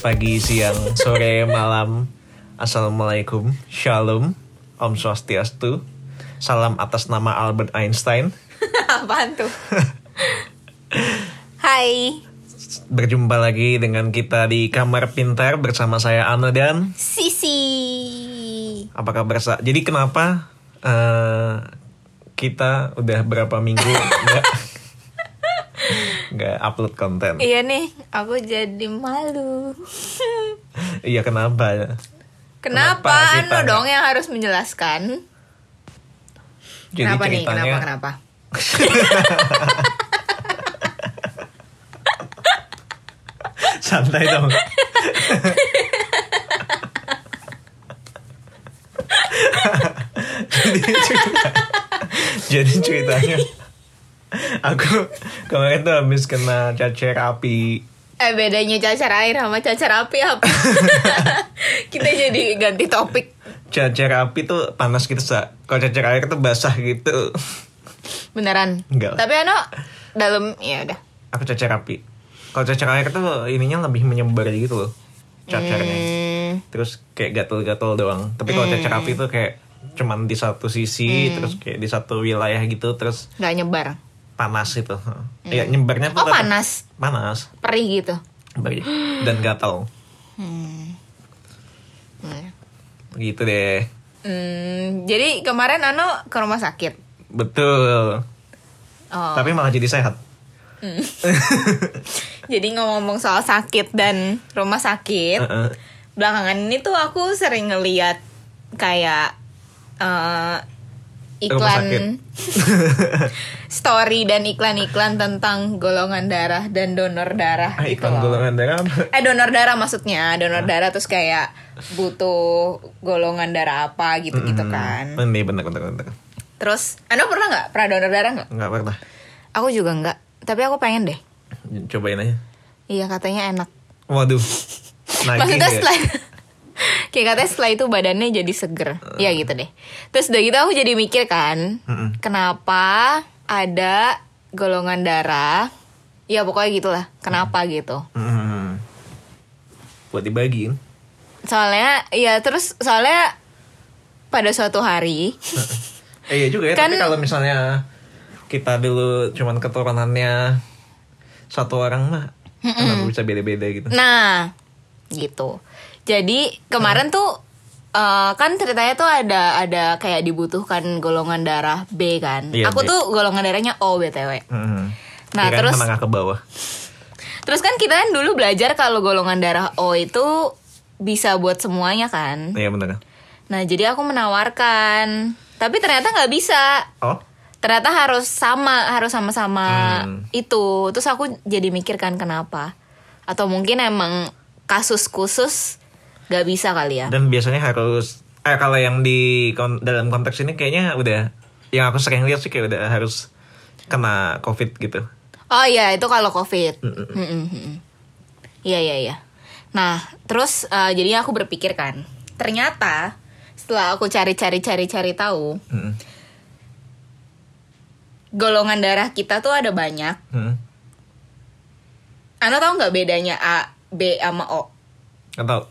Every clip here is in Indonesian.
Pagi, siang, sore, malam. Assalamualaikum, shalom, om swastiastu. Salam atas nama Albert Einstein. Apaan tuh? Hai, Berjumpa lagi dengan kita di Kamar Pintar bersama saya Ano dan Sisi. apa kabar Sa? Jadi kenapa eh, kita udah berapa minggu nggak upload konten? Iya nih, aku jadi malu. Iya kenapa? Kenapa, Kenapa Anu dong yang harus menjelaskan? Jadi kenapa nih? ceritanya Kenapa? Kenapa? santai dong. jadi, cerita- jadi ceritanya aku kemarin tuh habis kena cacar api. Eh bedanya cacar air sama cacar api apa? Kita jadi ganti topik. Cacar api tuh panas gitu sa. Kalau cacar air tuh basah gitu. Beneran. Enggak. Tapi Ano dalam ya udah. Aku cacar api. Kalau cacar air tuh ininya lebih menyebar gitu loh. Cacarnya. Hmm, terus kayak gatel-gatel doang tapi kalau cacar api tuh kayak cuman di satu sisi Hmm. terus kayak di satu wilayah gitu terus nggak nyebar. Panas itu ya nyebarnya tuh Oh panas, panas perih gitu. Bagi- dan gatal Hmm. gitu deh Hmm, jadi kemarin Ano ke rumah sakit. betul Oh. tapi malah jadi sehat Jadi ngomong soal sakit dan rumah sakit, Heeh. belakangan ini tuh aku sering ngeliat kayak eh. Iklan story dan iklan-iklan tentang golongan darah dan donor darah ah, gitu iklan loh. golongan darah apa? Eh donor darah maksudnya, donor darah terus kayak butuh golongan darah apa gitu-gitu kan. Hmm, ini bener bener bener Terus, Anda pernah nggak pernah donor darah nggak? nggak pernah Aku juga nggak, tapi aku pengen deh. cobain aja Iya katanya enak. waduh Maksudnya ya. Kayak katanya setelah itu badannya jadi seger. Iya gitu deh. Terus udah gitu aku jadi mikir kan Mm-mm. Kenapa ada golongan darah? Ya pokoknya gitulah. Kenapa gitu? Hmm. buat dibagiin. Soalnya ya terus soalnya Pada suatu hari Eh, iya juga ya, Kan- tapi kalau misalnya kita dulu cuman keturunannya satu orang mah kenapa bisa beda-beda gitu. Nah gitu Jadi kemarin tuh eh, kan ceritanya tuh ada ada kayak dibutuhkan golongan darah B kan. Iya, Aku B. tuh golongan darahnya O btw. Hmm. Nah, Kirain terus- menengah ke bawah. Terus kan kita kan dulu belajar kalau golongan darah O itu bisa buat semuanya kan. Iya bener. Nah jadi aku menawarkan, tapi ternyata nggak bisa. Oh, Ternyata harus sama, harus sama-sama Hmm. itu. Terus aku jadi mikir kan kenapa? Atau mungkin emang kasus khusus nggak bisa kali ya? dan biasanya harus eh kalau yang di kon- dalam konteks ini kayaknya udah yang aku sering lihat sih kayak udah harus kena covid gitu. Oh iya itu kalau covid. Iya iya iya. Nah terus eh, jadinya aku berpikir kan, ternyata setelah aku cari-cari cari-cari tahu, Hmm. golongan darah kita tuh ada banyak. Hmm. Anda tahu nggak bedanya A, B sama O? Nggak tahu.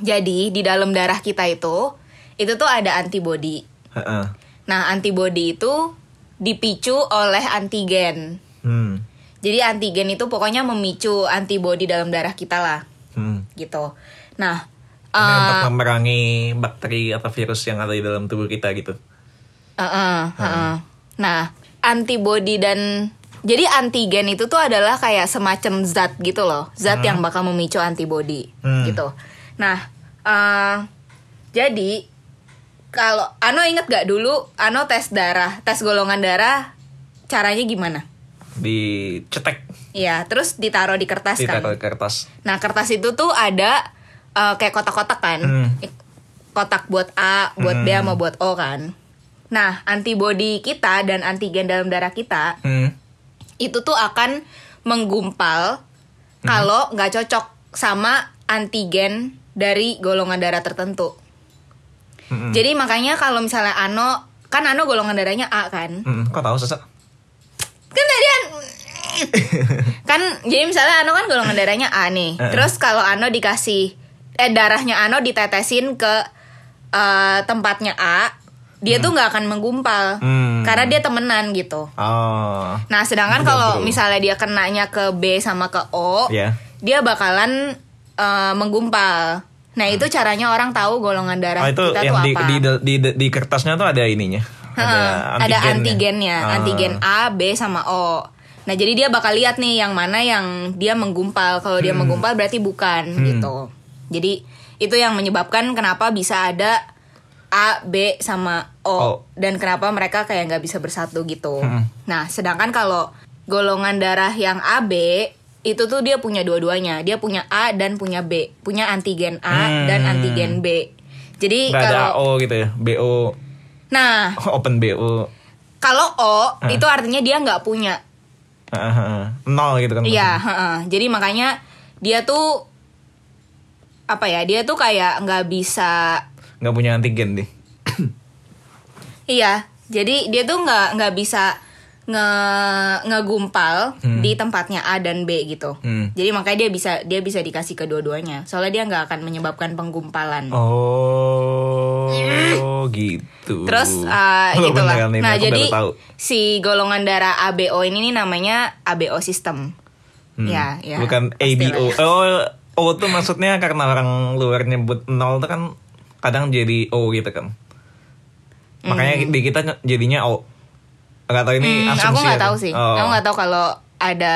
Jadi di dalam darah kita itu itu tuh ada antibody. Heeh. Nah antibody itu dipicu oleh antigen. Hmm. Jadi antigen itu pokoknya memicu antibody dalam darah kita lah, Hmm. gitu. Nah, Ini eh, untuk memerangi bakteri atau virus yang ada di dalam tubuh kita gitu. Heeh, heeh. Nah, antibody dan jadi antigen itu tuh adalah kayak semacam zat gitu loh, zat yang bakal memicu antibody Hmm. gitu. Nah, eh jadi kalau Ano inget gak dulu Ano tes darah, tes golongan darah, caranya gimana? Dicetek, Iya, terus ditaruh di kertas kan. ditaruh di kertas. Nah, kertas itu tuh ada eh, kayak kotak-kotak kan. Hmm. Kotak buat A, buat B sama buat O kan. Nah, antibody kita dan antigen dalam darah kita Hmm. itu tuh akan menggumpal kalau nggak cocok sama antigen dari golongan darah tertentu. Hmm. Jadi makanya kalau misalnya Ano kan Ano golongan darahnya A kan. Hmm. Kok tahu sesak? Kan tadi An- kan jadi misalnya Ano kan golongan darahnya A nih. Heeh. Terus kalau Ano dikasih eh darahnya Ano ditetesin ke eh, tempatnya A, dia tuh nggak akan menggumpal Hmm. karena dia temenan gitu. Oh. Nah, sedangkan Udah, kalau misalnya dia kenanya ke B sama ke O, Ya. dia bakalan eh, menggumpal. Nah, itu caranya orang tahu golongan darah Oh itu kita yang tuh di, apa. di, di, di, di kertasnya tuh ada ininya. Heeh, ada antigennya, Ah. antigen A, B sama O. Nah, jadi dia bakal lihat nih yang mana yang dia menggumpal. Kalau dia Hmm. menggumpal berarti bukan gitu. Jadi itu yang menyebabkan kenapa bisa ada A, B sama O, O. dan kenapa mereka kayak nggak bisa bersatu gitu. Hmm. Nah, sedangkan kalau golongan darah yang AB itu tuh dia punya dua-duanya. Dia punya A dan punya B, punya antigen A dan Hmm. antigen B. Jadi Nggak ada kalau O gitu ya. BO nah open BO. kalau O itu artinya dia nggak punya. Heeh, heeh. Nol gitu kan. Iya, heeh. jadi makanya dia tuh apa ya? Dia tuh kayak nggak bisa. Nggak punya antigen deh. Iya, jadi dia tuh nggak nggak bisa nge ngegumpal di tempatnya A dan B gitu. Hmm. Jadi makanya dia bisa dia bisa dikasih kedua-duanya. Soalnya dia nggak akan menyebabkan penggumpalan. Oh, gitu. Terus uh, Oh, gitu lah. beneran ini, Nah, aku jadi si golongan darah ABO ini nih namanya ABO system. Hmm. Ya, ya. Bukan ABO. ya. Oh, O tuh maksudnya karena orang luar nyebut nol tuh kan kadang jadi O gitu kan. Makanya di kita jadinya O. Gak tahu ini Hmm, asumsi. aku nggak atau- tahu sih. Oh. Aku nggak tahu kalau ada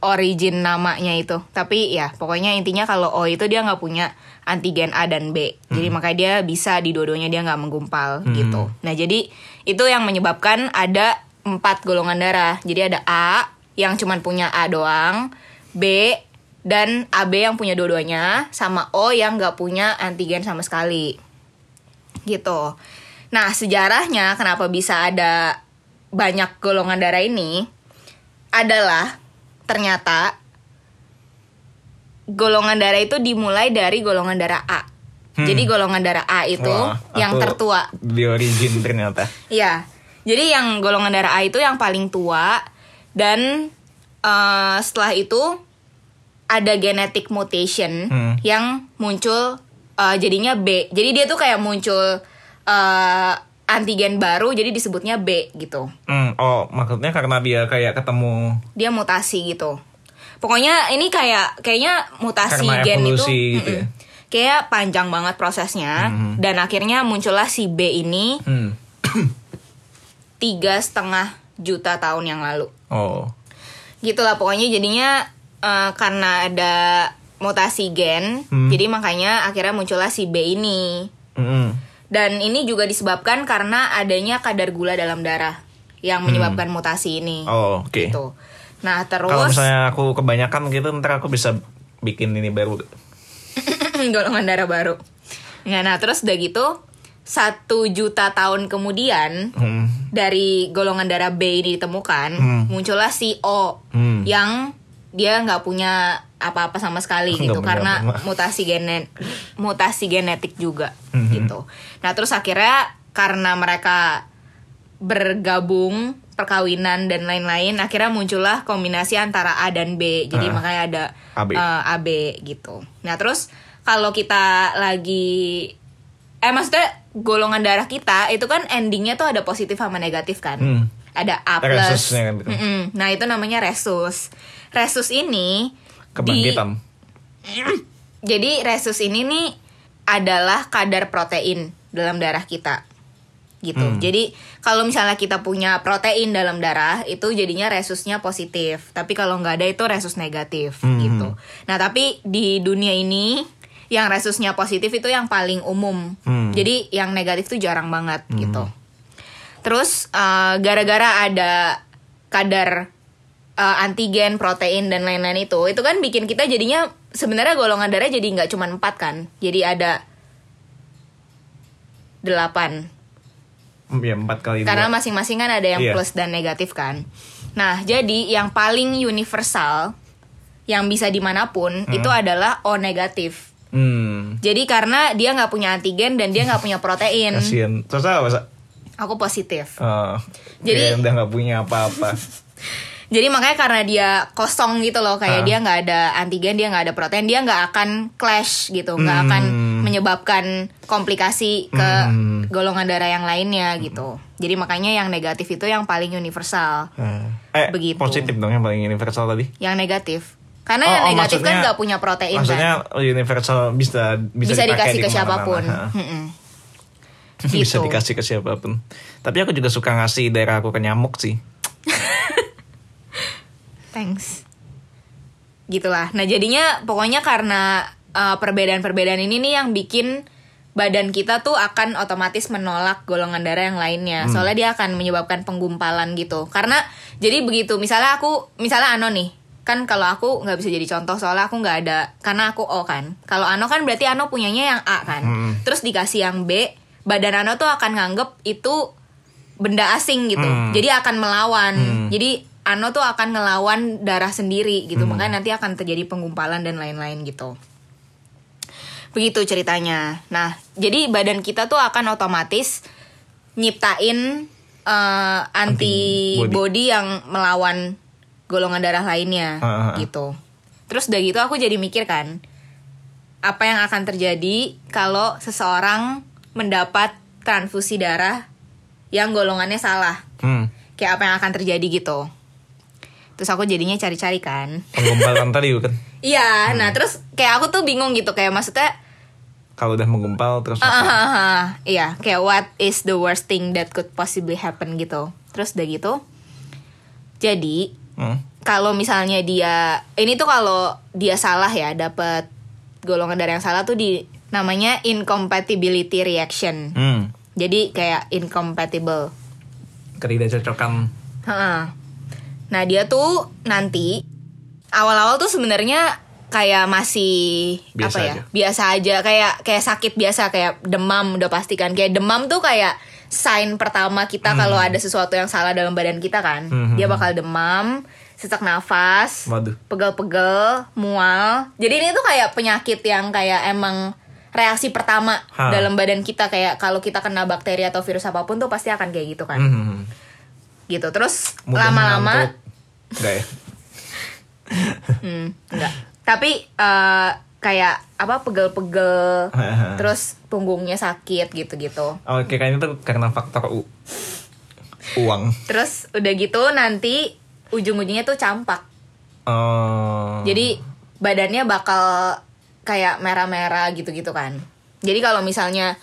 origin namanya itu. Tapi ya pokoknya intinya kalau O itu dia nggak punya antigen A dan B. Jadi Hmm. makanya dia bisa di dua-duanya dia nggak menggumpal gitu. Nah jadi itu yang menyebabkan ada empat golongan darah. Jadi ada A yang cuman punya A doang, B dan AB yang punya dua-duanya, sama O yang nggak punya antigen sama sekali gitu. Nah, sejarahnya kenapa bisa ada banyak golongan darah ini adalah ternyata golongan darah itu dimulai dari golongan darah A. Hmm. Jadi golongan darah A itu Wah, yang tertua. Di origin ternyata. Iya. Jadi yang golongan darah A itu yang paling tua dan eh, setelah itu ada genetic mutation Hmm. yang muncul eh, jadinya B. Jadi dia tuh kayak muncul eh, antigen baru jadi disebutnya B gitu. Hmm, oh, maksudnya karena dia kayak ketemu Dia mutasi gitu. Pokoknya ini kayak kayaknya mutasi Karena gen itu evolusi gitu ya? mm-mm. kayak panjang banget prosesnya dan akhirnya muncullah si B ini hmm. tiga setengah juta tahun yang lalu Oh. gitulah pokoknya jadinya eh, karena ada mutasi gen Hmm. jadi makanya akhirnya muncullah si B ini Mm-mm. Dan ini juga disebabkan karena adanya kadar gula dalam darah yang menyebabkan mutasi ini Hmm. Oh, oke. gitu nah terus Kalau misalnya aku kebanyakan gitu, ntar aku bisa bikin ini baru. golongan darah baru Nah, nah terus udah gitu satu juta tahun kemudian Hmm. dari golongan darah B ini ditemukan Hmm. muncullah si O Hmm. yang dia nggak punya apa-apa sama sekali gitu karena apa-apa. mutasi genet mutasi genetik juga Mhm. gitu. Nah terus akhirnya karena mereka bergabung perkawinan dan lain-lain akhirnya muncullah kombinasi antara A dan B jadi Ah. makanya ada AB. eh, AB gitu. Nah terus kalau kita lagi eh maksudnya golongan darah kita itu kan endingnya tuh ada positif sama negatif kan Hmm. ada A plus kan gitu. Nah itu namanya resus resus ini di- Kebangkitan. jadi resus ini nih adalah kadar protein dalam darah kita gitu. Hmm. Jadi kalau misalnya kita punya protein dalam darah itu jadinya resusnya positif. Tapi kalau nggak ada itu resus negatif Hmm. gitu. Nah tapi di dunia ini yang resusnya positif itu yang paling umum. Hmm. Jadi yang negatif tuh jarang banget gitu. Terus eh, gara-gara ada kadar eh, antigen, protein dan lain-lain itu, itu kan bikin kita jadinya sebenarnya golongan darah jadi nggak cuma empat kan, jadi ada delapan. Ya, empat kali Karena masing-masing kan ada yang Iya. plus dan negatif kan. Nah jadi yang paling universal yang bisa di mana pun itu adalah O negatif. Hmm. Jadi karena dia nggak punya antigen dan dia nggak punya protein, Kasian. Terus apa, aku positif. Oh, Jadi- kayak udah nggak punya apa-apa. Jadi makanya karena dia kosong gitu loh, kayak Ah. dia nggak ada antigen, dia nggak ada protein, dia nggak akan clash gitu, nggak akan Hmm. menyebabkan komplikasi ke Hmm. golongan darah yang lainnya gitu. Jadi makanya yang negatif itu yang paling universal, Eh, Begitu. positif dong yang paling universal tadi. yang negatif. Karena Oh, yang oh, negatif kan maksudnya- nggak punya protein Maksudnya kan, universal bisa bisa, bisa, dikasih di ke siapa pun. bisa Gitu. dikasih ke siapa pun. Tapi aku juga suka ngasih daerah aku ke nyamuk sih. Thanks. Gitulah. Nah jadinya pokoknya karena uh, perbedaan-perbedaan ini nih yang bikin badan kita tuh akan otomatis menolak golongan darah yang lainnya. Soalnya dia akan menyebabkan penggumpalan gitu. Karena jadi begitu. Misalnya aku, misalnya Ano nih, kan kalau aku nggak bisa jadi contoh soalnya aku nggak ada karena aku O kan. Kalau Ano kan berarti Ano punyanya yang A kan. Hmm. Terus dikasih yang B, badan Ano tuh akan nganggep itu benda asing gitu. Hmm. Jadi akan melawan. Hmm. Jadi Ano tuh akan ngelawan darah sendiri gitu. Makanya nanti akan terjadi penggumpalan dan lain-lain gitu. Begitu ceritanya. Nah, jadi badan kita tuh akan otomatis nyiptain eh, antibody yang melawan golongan darah lainnya ah, ah. gitu. Terus udah gitu aku jadi mikir kan, apa yang akan terjadi kalau seseorang mendapat transfusi darah yang golongannya salah? Hmm. Kayak apa yang akan terjadi gitu. Terus aku jadinya cari-cari kan. Penggumpalan tadi kan. Iya, nah terus kayak aku tuh bingung gitu kayak maksudnya Kalau udah menggumpal terus ah, apa? ah, ah, ah. iya kayak what is the worst thing that could possibly happen gitu. Terus udah gitu. Jadi Hmm. kalau misalnya dia ini tuh kalau dia salah ya dapat golongan darah yang salah tuh di namanya incompatibility reaction. Hmm. Jadi kayak incompatible. Ketidakcocokan. Heeh. Nah dia tuh nanti awal-awal tuh sebenarnya kayak masih Biasa apa ya aja. biasa aja kayak kayak sakit biasa kayak demam udah pastikan kayak demam tuh kayak sign pertama kita kalau ada sesuatu yang salah dalam badan kita kan Hmm. dia bakal demam sesak nafas pegel-pegel mual jadi ini tuh kayak penyakit yang kayak emang reaksi pertama Ha. dalam badan kita kayak kalau kita kena bakteri atau virus apa pun tuh pasti akan kayak gitu kan Hmm. Gitu terus lama-lama. Enggak ya? hmm, enggak tapi eh, kayak apa pegel-pegel terus punggungnya sakit gitu-gitu Oh, kayaknya itu karena faktor u uang. terus udah gitu nanti ujung-ujungnya tuh campak Oh. jadi badannya bakal kayak merah-merah gitu-gitu kan jadi kalau misalnya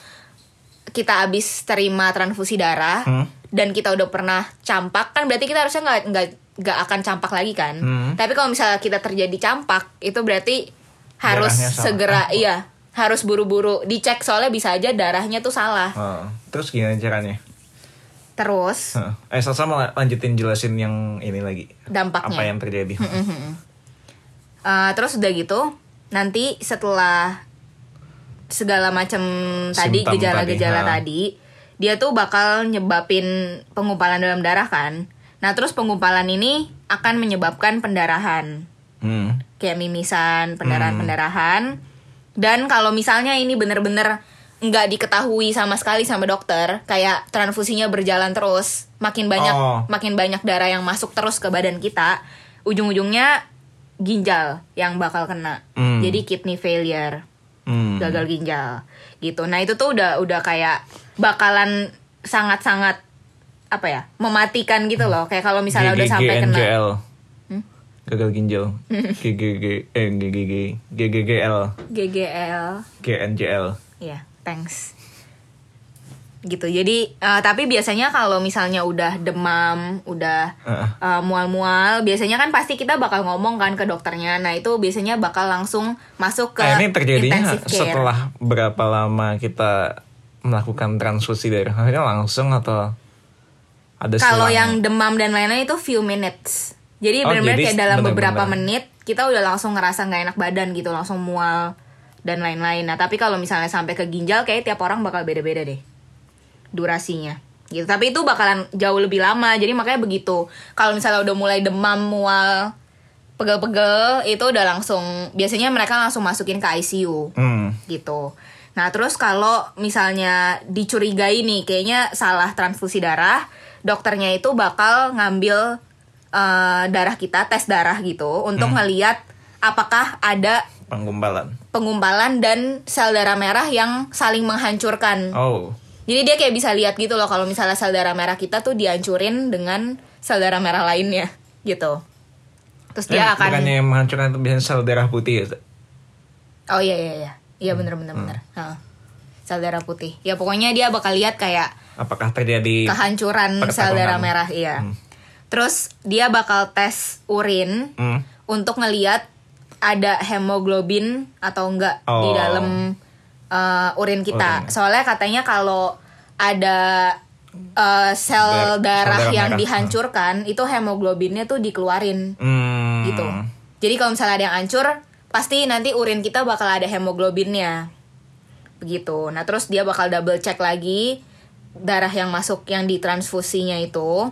kita habis terima transfusi darah Hmm. Dan kita udah pernah campak kan berarti kita harusnya nggak nggak nggak akan campak lagi kan Hmm. tapi kalau misalnya kita terjadi campak itu berarti harus Darahnya salah. segera iya harus buru-buru dicek soalnya bisa aja darahnya tuh salah Oh, terus gimana caranya? terus Heeh. Eh, Sasa mau lanjutin jelasin yang ini lagi. dampaknya Apa yang terjadi? Eh, terus udah gitu nanti setelah segala macam tadi gejala-gejala tadi, ha. tadi, dia tuh bakal nyebabin penggumpalan dalam darah kan. Nah terus penggumpalan ini akan menyebabkan pendarahan Hmm. kayak mimisan, pendarahan-pendarahan. Dan kalau misalnya ini bener-bener nggak diketahui sama sekali sama dokter, kayak transfusinya berjalan terus, makin banyak Oh. makin banyak darah yang masuk terus ke badan kita, ujung-ujungnya ginjal yang bakal kena. Hmm. Jadi kidney failure, Hmm. gagal ginjal. Gitu. Nah, itu tuh udah udah kayak bakalan sangat-sangat apa ya? mematikan gitu loh. Kayak kalau misalnya udah sampai kena Hmm? Gagal ginjal. GGG eh GGG GGGL GGL. GNJL. Iya, thanks. Gitu. Jadi eh, tapi biasanya kalau misalnya udah demam, udah Heeh. eh, mual-mual, biasanya kan pasti kita bakal ngomong kan ke dokternya. Nah, itu biasanya bakal langsung masuk ke Nah, ini terjadinya setelah berapa lama kita melakukan transfusi darah? Akhirnya langsung atau ada Kalau yang demam dan lain-lain itu few minutes. Jadi Oh, benar-benar kayak dalam bener-bener. beberapa menit kita udah langsung ngerasa nggak enak badan gitu, langsung mual dan lain-lain. Nah, tapi kalau misalnya sampai ke ginjal kayak tiap orang bakal beda-beda deh durasinya. Gitu. Tapi itu bakalan jauh lebih lama. Jadi makanya begitu. Kalau misalnya udah mulai demam, mual, pegel-pegel itu udah langsung biasanya mereka langsung masukin ke ICU Hmm. gitu. Nah terus kalau misalnya dicurigai nih kayaknya salah transfusi darah, dokternya itu bakal ngambil eh, darah kita, tes darah gitu untuk ngeliat apakah ada Penggumpalan. penggumpalan dan sel darah merah yang saling menghancurkan. Oh. Jadi dia kayak bisa lihat gitu loh kalau misalnya sel darah merah kita tuh dihancurin dengan sel darah merah lainnya gitu. Terus dia Eh, akan Bukannya yang menghancurkan itu biasanya sel darah putih ya? Oh iya iya iya. Iya bener bener bener. Heeh. Sel darah putih. Ya pokoknya dia bakal lihat kayak Apakah terjadi kehancuran sel darah merah iya. Terus dia bakal tes urin Hmm. untuk ngeliat ada hemoglobin atau enggak di Oh. dalam uh, urin kita. Urin. Soalnya katanya kalau ada uh, sel Dar- darah sel darah yang merah. dihancurkan itu hemoglobinnya tuh dikeluarin Hmm. gitu. Jadi kalau misalnya ada yang hancur, pasti nanti urin kita bakal ada hemoglobinnya. Begitu. Nah, terus dia bakal double check lagi darah yang masuk yang ditransfusinya itu.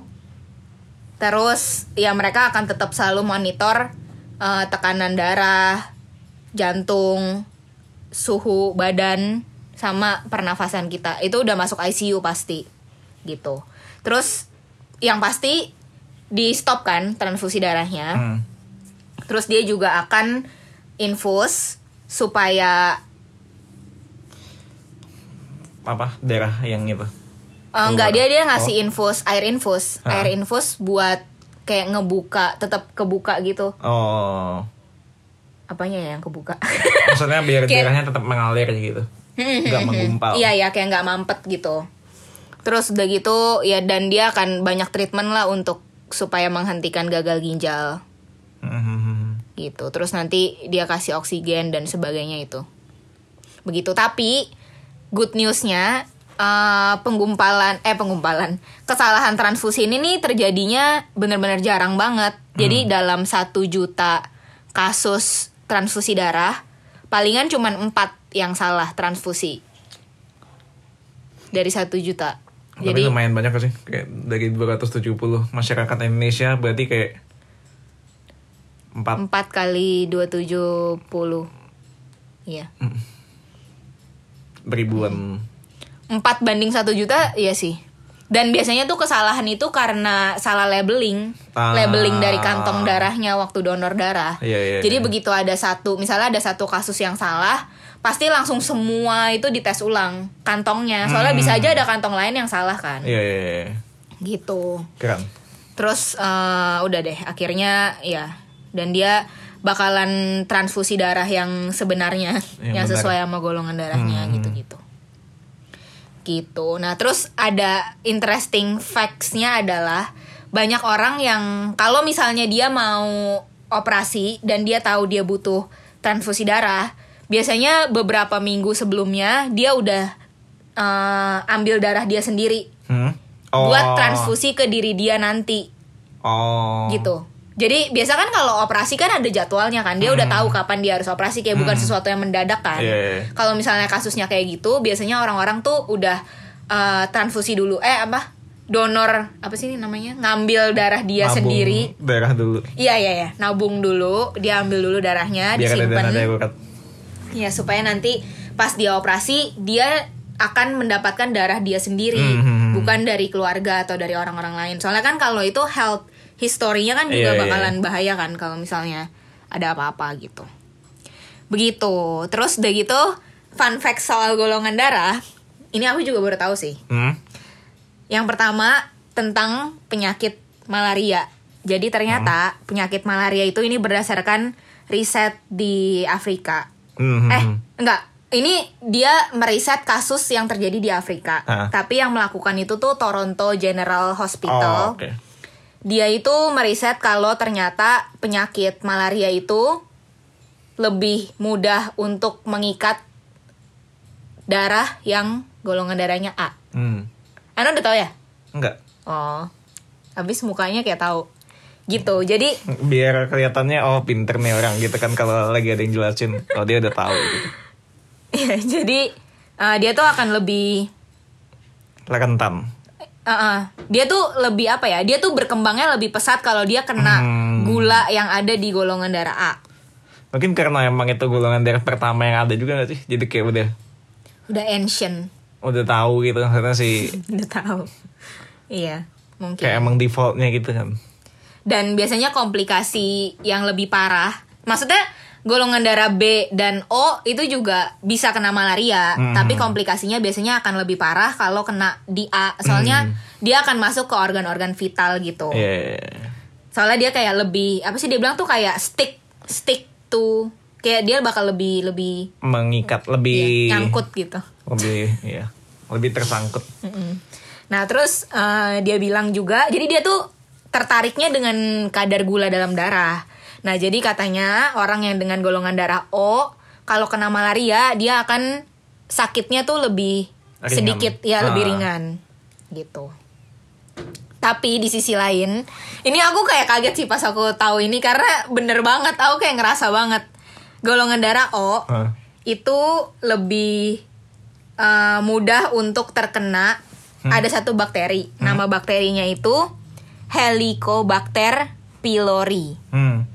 Terus ya mereka akan tetap selalu monitor eh, tekanan darah, jantung, suhu badan sama pernafasan kita. Itu udah masuk ICU pasti. Gitu. Terus yang pasti di stop kan transfusi darahnya. Hmm. Terus dia juga akan infus supaya Apa? Darah yang itu. eh, enggak dia dia ngasih Oh. infus air infus Ah. air infus buat kayak ngebuka tetap kebuka gitu Oh. apanya ya yang kebuka Maksudnya biar Kayak- darahnya tetap mengalir gitu. Enggak menggumpal. iya ya kayak nggak mampet gitu terus udah gitu ya dan dia akan banyak treatment lah untuk supaya menghentikan gagal ginjal Hmm. Gitu. Terus nanti dia kasih oksigen dan sebagainya itu. Begitu. Tapi good newsnya eh, penggumpalan eh penggumpalan kesalahan transfusi ini nih terjadinya benar-benar jarang banget. Jadi dalam satu juta kasus transfusi darah palingan cuman empat yang salah transfusi. Dari satu juta. Tapi jadi lumayan banyak sih. Kayak dari 270 masyarakat Indonesia berarti kayak 4 empat kali 270 iya ribuan. 4 banding 1 juta iya sih dan biasanya tuh kesalahan itu karena salah labeling Ah. labeling dari kantong darahnya waktu donor darah Iya, iya, jadi iya. begitu ada satu misalnya ada satu kasus yang salah pasti langsung semua itu dites ulang kantongnya soalnya bisa aja ada kantong lain yang salah kan Iya, iya, iya. gitu Keren. terus eh, udah deh akhirnya ya dan dia bakalan transfusi darah yang sebenarnya Yang yang, benar. sesuai sama golongan darahnya Hmm. gitu-gitu gitu nah terus ada interesting facts-nya adalah banyak orang yang kalau misalnya dia mau operasi dan dia tahu dia butuh transfusi darah biasanya beberapa minggu sebelumnya dia udah eh, ambil darah dia sendiri Hmm? buat transfusi ke diri dia nanti Oh. gitu. Jadi biasa kan kalau operasi kan ada jadwalnya kan dia udah tahu kapan dia harus operasi kayak bukan sesuatu yang mendadak kan. Hmm. Iya, iya. Kalau misalnya kasusnya kayak gitu biasanya orang-orang tuh udah eh, transfusi dulu eh apa donor apa sih ini namanya ngambil darah dia Nabung sendiri. Darah dulu. Iya iya ya nabung dulu dia ambil dulu darahnya Biar disimpan. dana darurat. Ya supaya nanti pas dia operasi dia akan mendapatkan darah dia sendiri, Hmm. bukan dari keluarga atau dari orang-orang lain. Soalnya kan kalau itu health historinya kan juga Iya, iya. bakalan bahaya kan kalau misalnya ada apa-apa gitu. Begitu. Terus udah gitu fun fact soal golongan darah, ini aku juga baru tahu sih. Hmm? Yang pertama tentang penyakit malaria. Jadi ternyata Hmm. penyakit malaria itu ini berdasarkan riset di Afrika. Hmm, hmm, Eh, hmm. enggak. Ini dia meriset kasus yang terjadi di Afrika. Tapi yang melakukan itu tuh Toronto General Hospital. Oh, oke. Dia itu meriset kalau ternyata penyakit malaria itu lebih mudah untuk mengikat darah yang golongan darahnya A. Hmm. Anda udah tahu ya? Enggak. Oh. Habis mukanya kayak tahu. Gitu. Jadi Biar kelihatannya oh pinter nih orang gitu kan kalau lagi ada yang jelasin. Kalau dia udah tahu gitu. ya, jadi eh, dia tuh akan lebih Rentan. Eh, eh, dia tuh lebih apa ya? Dia tuh berkembangnya lebih pesat kalau dia kena Hmm. gula yang ada di golongan darah A. Mungkin karena emang itu golongan darah pertama yang ada juga gak sih? Jadi kayak udah Udah ancient. udah tahu gitu maksudnya sih Udah tahu. Iya, mungkin. kayak emang defaultnya gitu kan. dan biasanya komplikasi yang lebih parah. Maksudnya golongan darah B dan O itu juga bisa kena malaria, Hmm. tapi komplikasinya biasanya akan lebih parah kalau kena di A. Soalnya dia akan masuk ke organ-organ vital gitu. Iya. Soalnya dia kayak lebih apa sih dia bilang tuh kayak stick stick to kayak dia bakal lebih lebih Mengikat lebih ya, nyangkut gitu. lebih iya lebih tersangkut. Nah terus eh, dia bilang juga, jadi dia tuh tertariknya dengan kadar gula dalam darah. Nah jadi katanya orang yang dengan golongan darah O kalau kena malaria dia akan sakitnya tuh lebih Ringan. sedikit ya lebih Ah. ringan gitu. Tapi di sisi lain, ini aku kayak kaget sih pas aku tahu ini karena bener banget, aku kayak ngerasa banget golongan darah O Ah. itu lebih uh, mudah untuk terkena ada satu bakteri nama bakterinya itu Helicobacter pylori Hmm.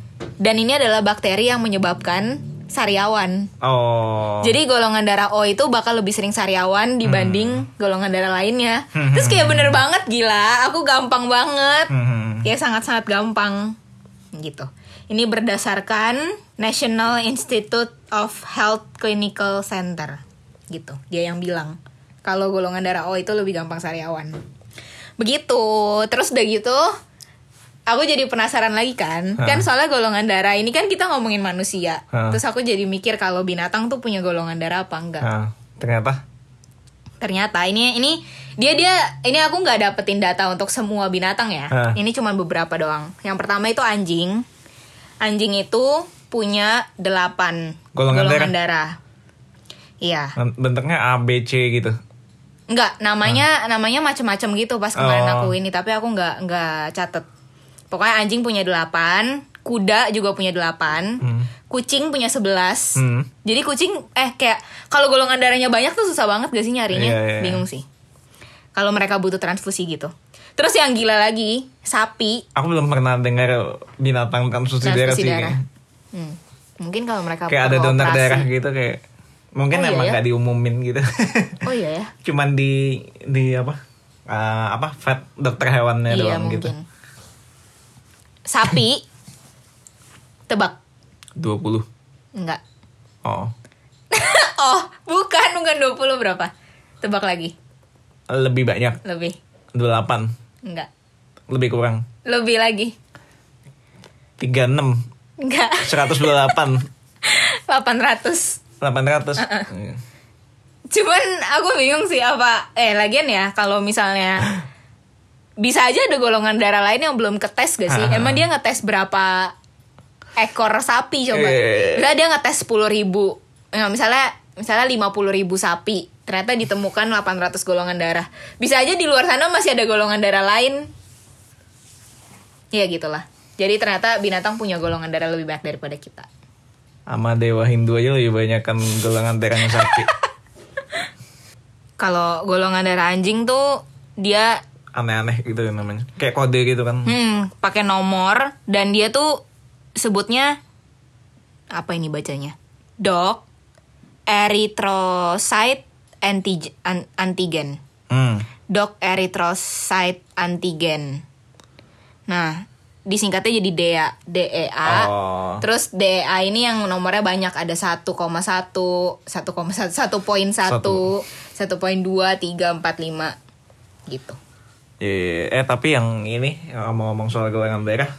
Dan ini adalah bakteri yang menyebabkan sariawan Oh. jadi golongan darah O itu bakal lebih sering sariawan dibanding golongan darah lainnya terus kayak bener banget gila aku gampang banget Hmm. ya sangat-sangat gampang gitu. Ini berdasarkan National Institute of Health Clinical Center gitu. Dia yang bilang kalau golongan darah O itu lebih gampang sariawan. Begitu. Terus udah gitu aku jadi penasaran lagi kan. Hah. Kan soalnya golongan darah ini kan kita ngomongin manusia. Hah. Terus aku jadi mikir kalau binatang tuh punya golongan darah apa enggak Nah, ternyata ternyata ini ini dia dia ini aku nggak dapetin data untuk semua binatang ya Hah. ini cuma beberapa doang yang pertama itu anjing anjing itu punya delapan Golongan darah iya bentuknya A B C gitu. nggak namanya namanya macem-macem gitu pas kemarin Oh. aku ini tapi aku nggak nggak catet pokoknya anjing punya delapan kuda juga punya delapan Hmm. kucing punya sebelas Hmm. jadi kucing eh kayak kalau golongan darahnya banyak tuh susah banget gak sih nyarinya? Iya, iya. Bingung sih. Kalau mereka butuh transfusi gitu. Terus yang gila lagi, sapi Aku belum pernah dengar binatang transfusi darah transfusi sih. darah. kayaknya. Hmm. Mungkin kalau mereka Kayak ada donor operasi. darah gitu kayak mungkin Oh, iya emang ya? nggak diumumin gitu. Oh iya ya. Cuman di di apa? eh, apa vet dokter hewannya iya doang mungkin. gitu. Sapi tebak 20. enggak. Oh. oh, bukan bukan 20 berapa? Tebak lagi. Lebih banyak. Lebih. 28. Enggak. Lebih kurang. Lebih lagi. 36. Enggak. 128. 800. 800. Uh-uh. Iya. Cuman aku bingung sih apa eh lagian ya kalau misalnya bisa aja ada golongan darah lain yang belum ketes gak sih? Ah. Emang dia ngetes berapa ekor sapi coba? Eh. Dia ngetes 10 ribu Nah, misalnya misalnya 50 ribu sapi ternyata ditemukan 800 golongan darah bisa aja di luar sana masih ada golongan darah lain ya gitulah jadi ternyata binatang punya golongan darah lebih banyak daripada kita Sama Dewa Hindu aja lebih banyak kan golongan darahnya sapi. kalau golongan darah anjing tuh dia Aneh-aneh gitu namanya. Kayak kode gitu kan. Hmm, pakai nomor dan dia tuh sebutnya apa ini bacanya? Dog erythrocyte antigen an- antigen. Hmm. Dog erythrocyte antigen. Nah, disingkatnya jadi DEA, DEA. Oh. Terus DEA ini yang nomornya banyak ada 1,1, 1,1, 1.1, 1.1, 1.2, 3, 4, 5 gitu. Iya, eh tapi yang ini ngomong-ngomong soal golongan darah,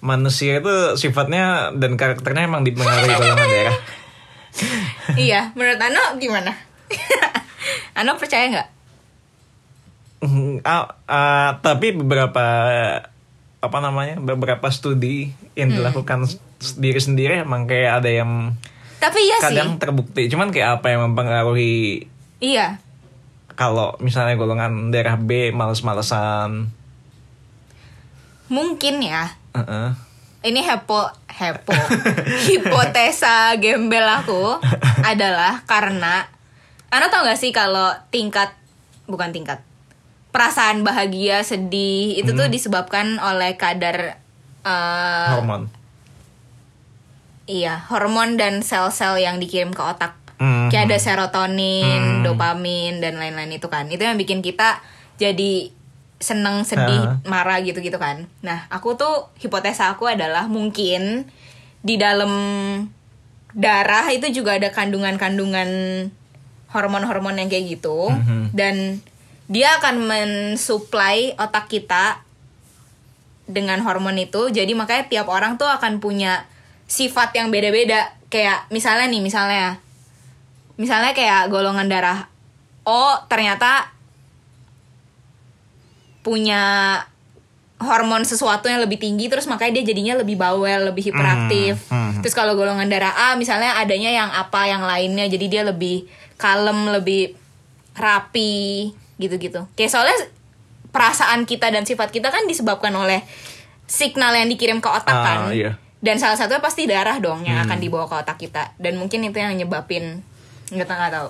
manusia itu sifatnya dan karakternya emang dipengaruhi golongan darah. iya, menurut Ano gimana? ano percaya nggak? Hmm, ah, ah, tapi beberapa apa namanya beberapa studi yang dilakukan sendiri sendiri emang kayak ada yang Tapi iya kadang terbukti cuman kayak apa yang mempengaruhi sih. Iya. Kalau misalnya golongan darah B males-malesan Mungkin ya. Heeh. Ini hepo hepo. Hipotesa gembel aku adalah karena Ano tau gak sih kalau tingkat bukan tingkat perasaan bahagia sedih itu tuh disebabkan oleh kadar eh, hormon iya hormon dan sel-sel yang dikirim ke otak Hmm. kayak ada serotonin, Hmm. dopamin dan lain-lain itu kan. Itu yang bikin kita jadi seneng, sedih, Ha. marah gitu-gitu kan. Nah, aku tuh hipotesa aku adalah mungkin di dalam darah itu juga ada kandungan-kandungan hormon-hormon yang kayak gitu Mhm. dan dia akan mensuplai otak kita dengan hormon itu. Jadi makanya tiap orang tuh akan punya sifat yang beda-beda. Kayak misalnya nih, misalnya misalnya kayak golongan darah O ternyata punya hormon sesuatu yang lebih tinggi terus makanya dia jadinya lebih bawel, lebih hiperaktif. Hmm, hmm. Terus kalau golongan darah A misalnya adanya yang apa yang lainnya jadi dia lebih kalem, lebih rapi gitu-gitu. Kayak soalnya perasaan kita dan sifat kita kan disebabkan oleh signal yang dikirim ke otak Ah, kan. iya. Dan salah satunya pasti darah dong yang akan dibawa ke otak kita. Dan mungkin itu yang nyebabin nggak tahu nggak tahu.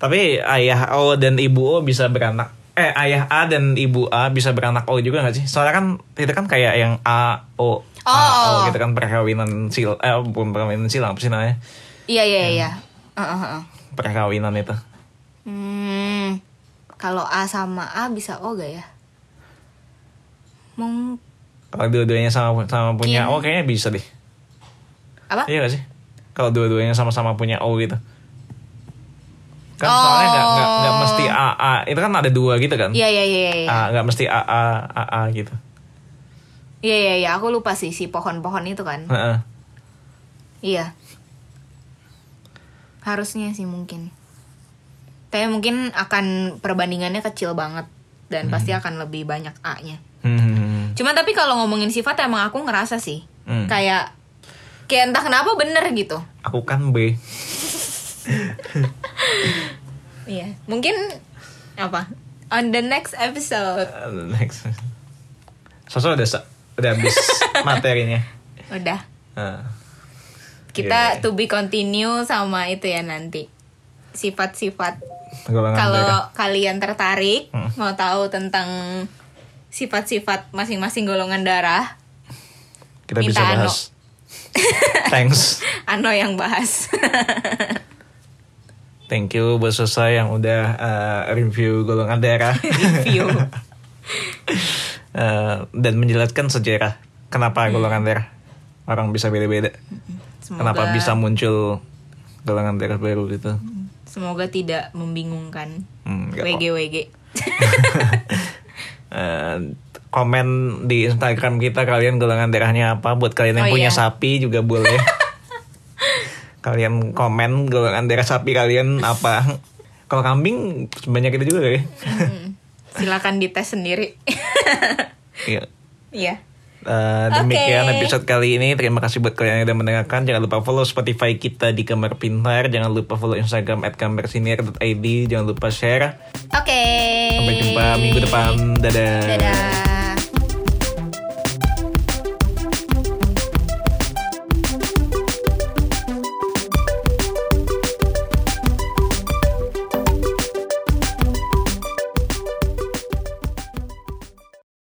Tapi ayah O dan ibu O bisa beranak. Eh ayah A dan ibu A bisa beranak O juga gak sih? Soalnya kan itu kan kayak yang A O A O Oh. gitu kan perkawinan sil eh bukan perkawinan silang apa sih namanya? Iya iya iya. Heeh, heeh. Perkawinan itu. Hmm, kalau A sama A bisa O gak ya? Mung Kalau dua-duanya sama sama punya Mungkin. O kayaknya bisa deh. apa? Iya gak sih? Kalau dua-duanya sama-sama punya O gitu. Kan Oh. soalnya nggak nggak nggak mesti A A itu kan ada dua gitu kan? Iya iya iya iya. Nggak mesti A A A A gitu. Iya iya iya, aku lupa sih si pohon-pohon itu kan. Heeh. Iya. Harusnya sih mungkin. Tapi mungkin akan perbandingannya kecil banget dan pasti akan lebih banyak A-nya. Hmm. Cuman tapi kalau ngomongin sifat emang aku ngerasa sih Hmm. kayak kayak entah kenapa bener gitu. Aku kan B. Iya, mungkin apa? On the next episode. Uh, next. Sosok udah sa- udah habis materinya. Udah. Uh, Kita Iya. to be continue sama itu ya nanti. Sifat-sifat golongan darah. kalau kalian tertarik Hmm. mau tahu tentang sifat-sifat masing-masing golongan darah, kita minta bisa Ano. bahas. Thanks. Ano yang bahas. Thank you buat Sosa yang udah uh, review golongan darah Review. Uh, dan menjelaskan sejarah kenapa Hmm. golongan darah orang bisa beda-beda. Semoga, Kenapa bisa muncul golongan darah baru gitu. Semoga tidak membingungkan. Hmm, WG WG. Uh, komen di Instagram kita kalian golongan darahnya apa buat kalian yang Oh, punya iya. sapi juga boleh kalian komen golongan darah sapi kalian apa kalau kambing sebanyak itu juga ya Hmm. Silakan dites sendiri. Iya. Iya. Uh, demikian Oke. episode kali ini terima kasih buat kalian yang udah mendengarkan jangan lupa follow Spotify kita di kamar pintar jangan lupa follow Instagram at kamarsinar.id jangan lupa share Oke. sampai jumpa minggu depan dadah Dadah.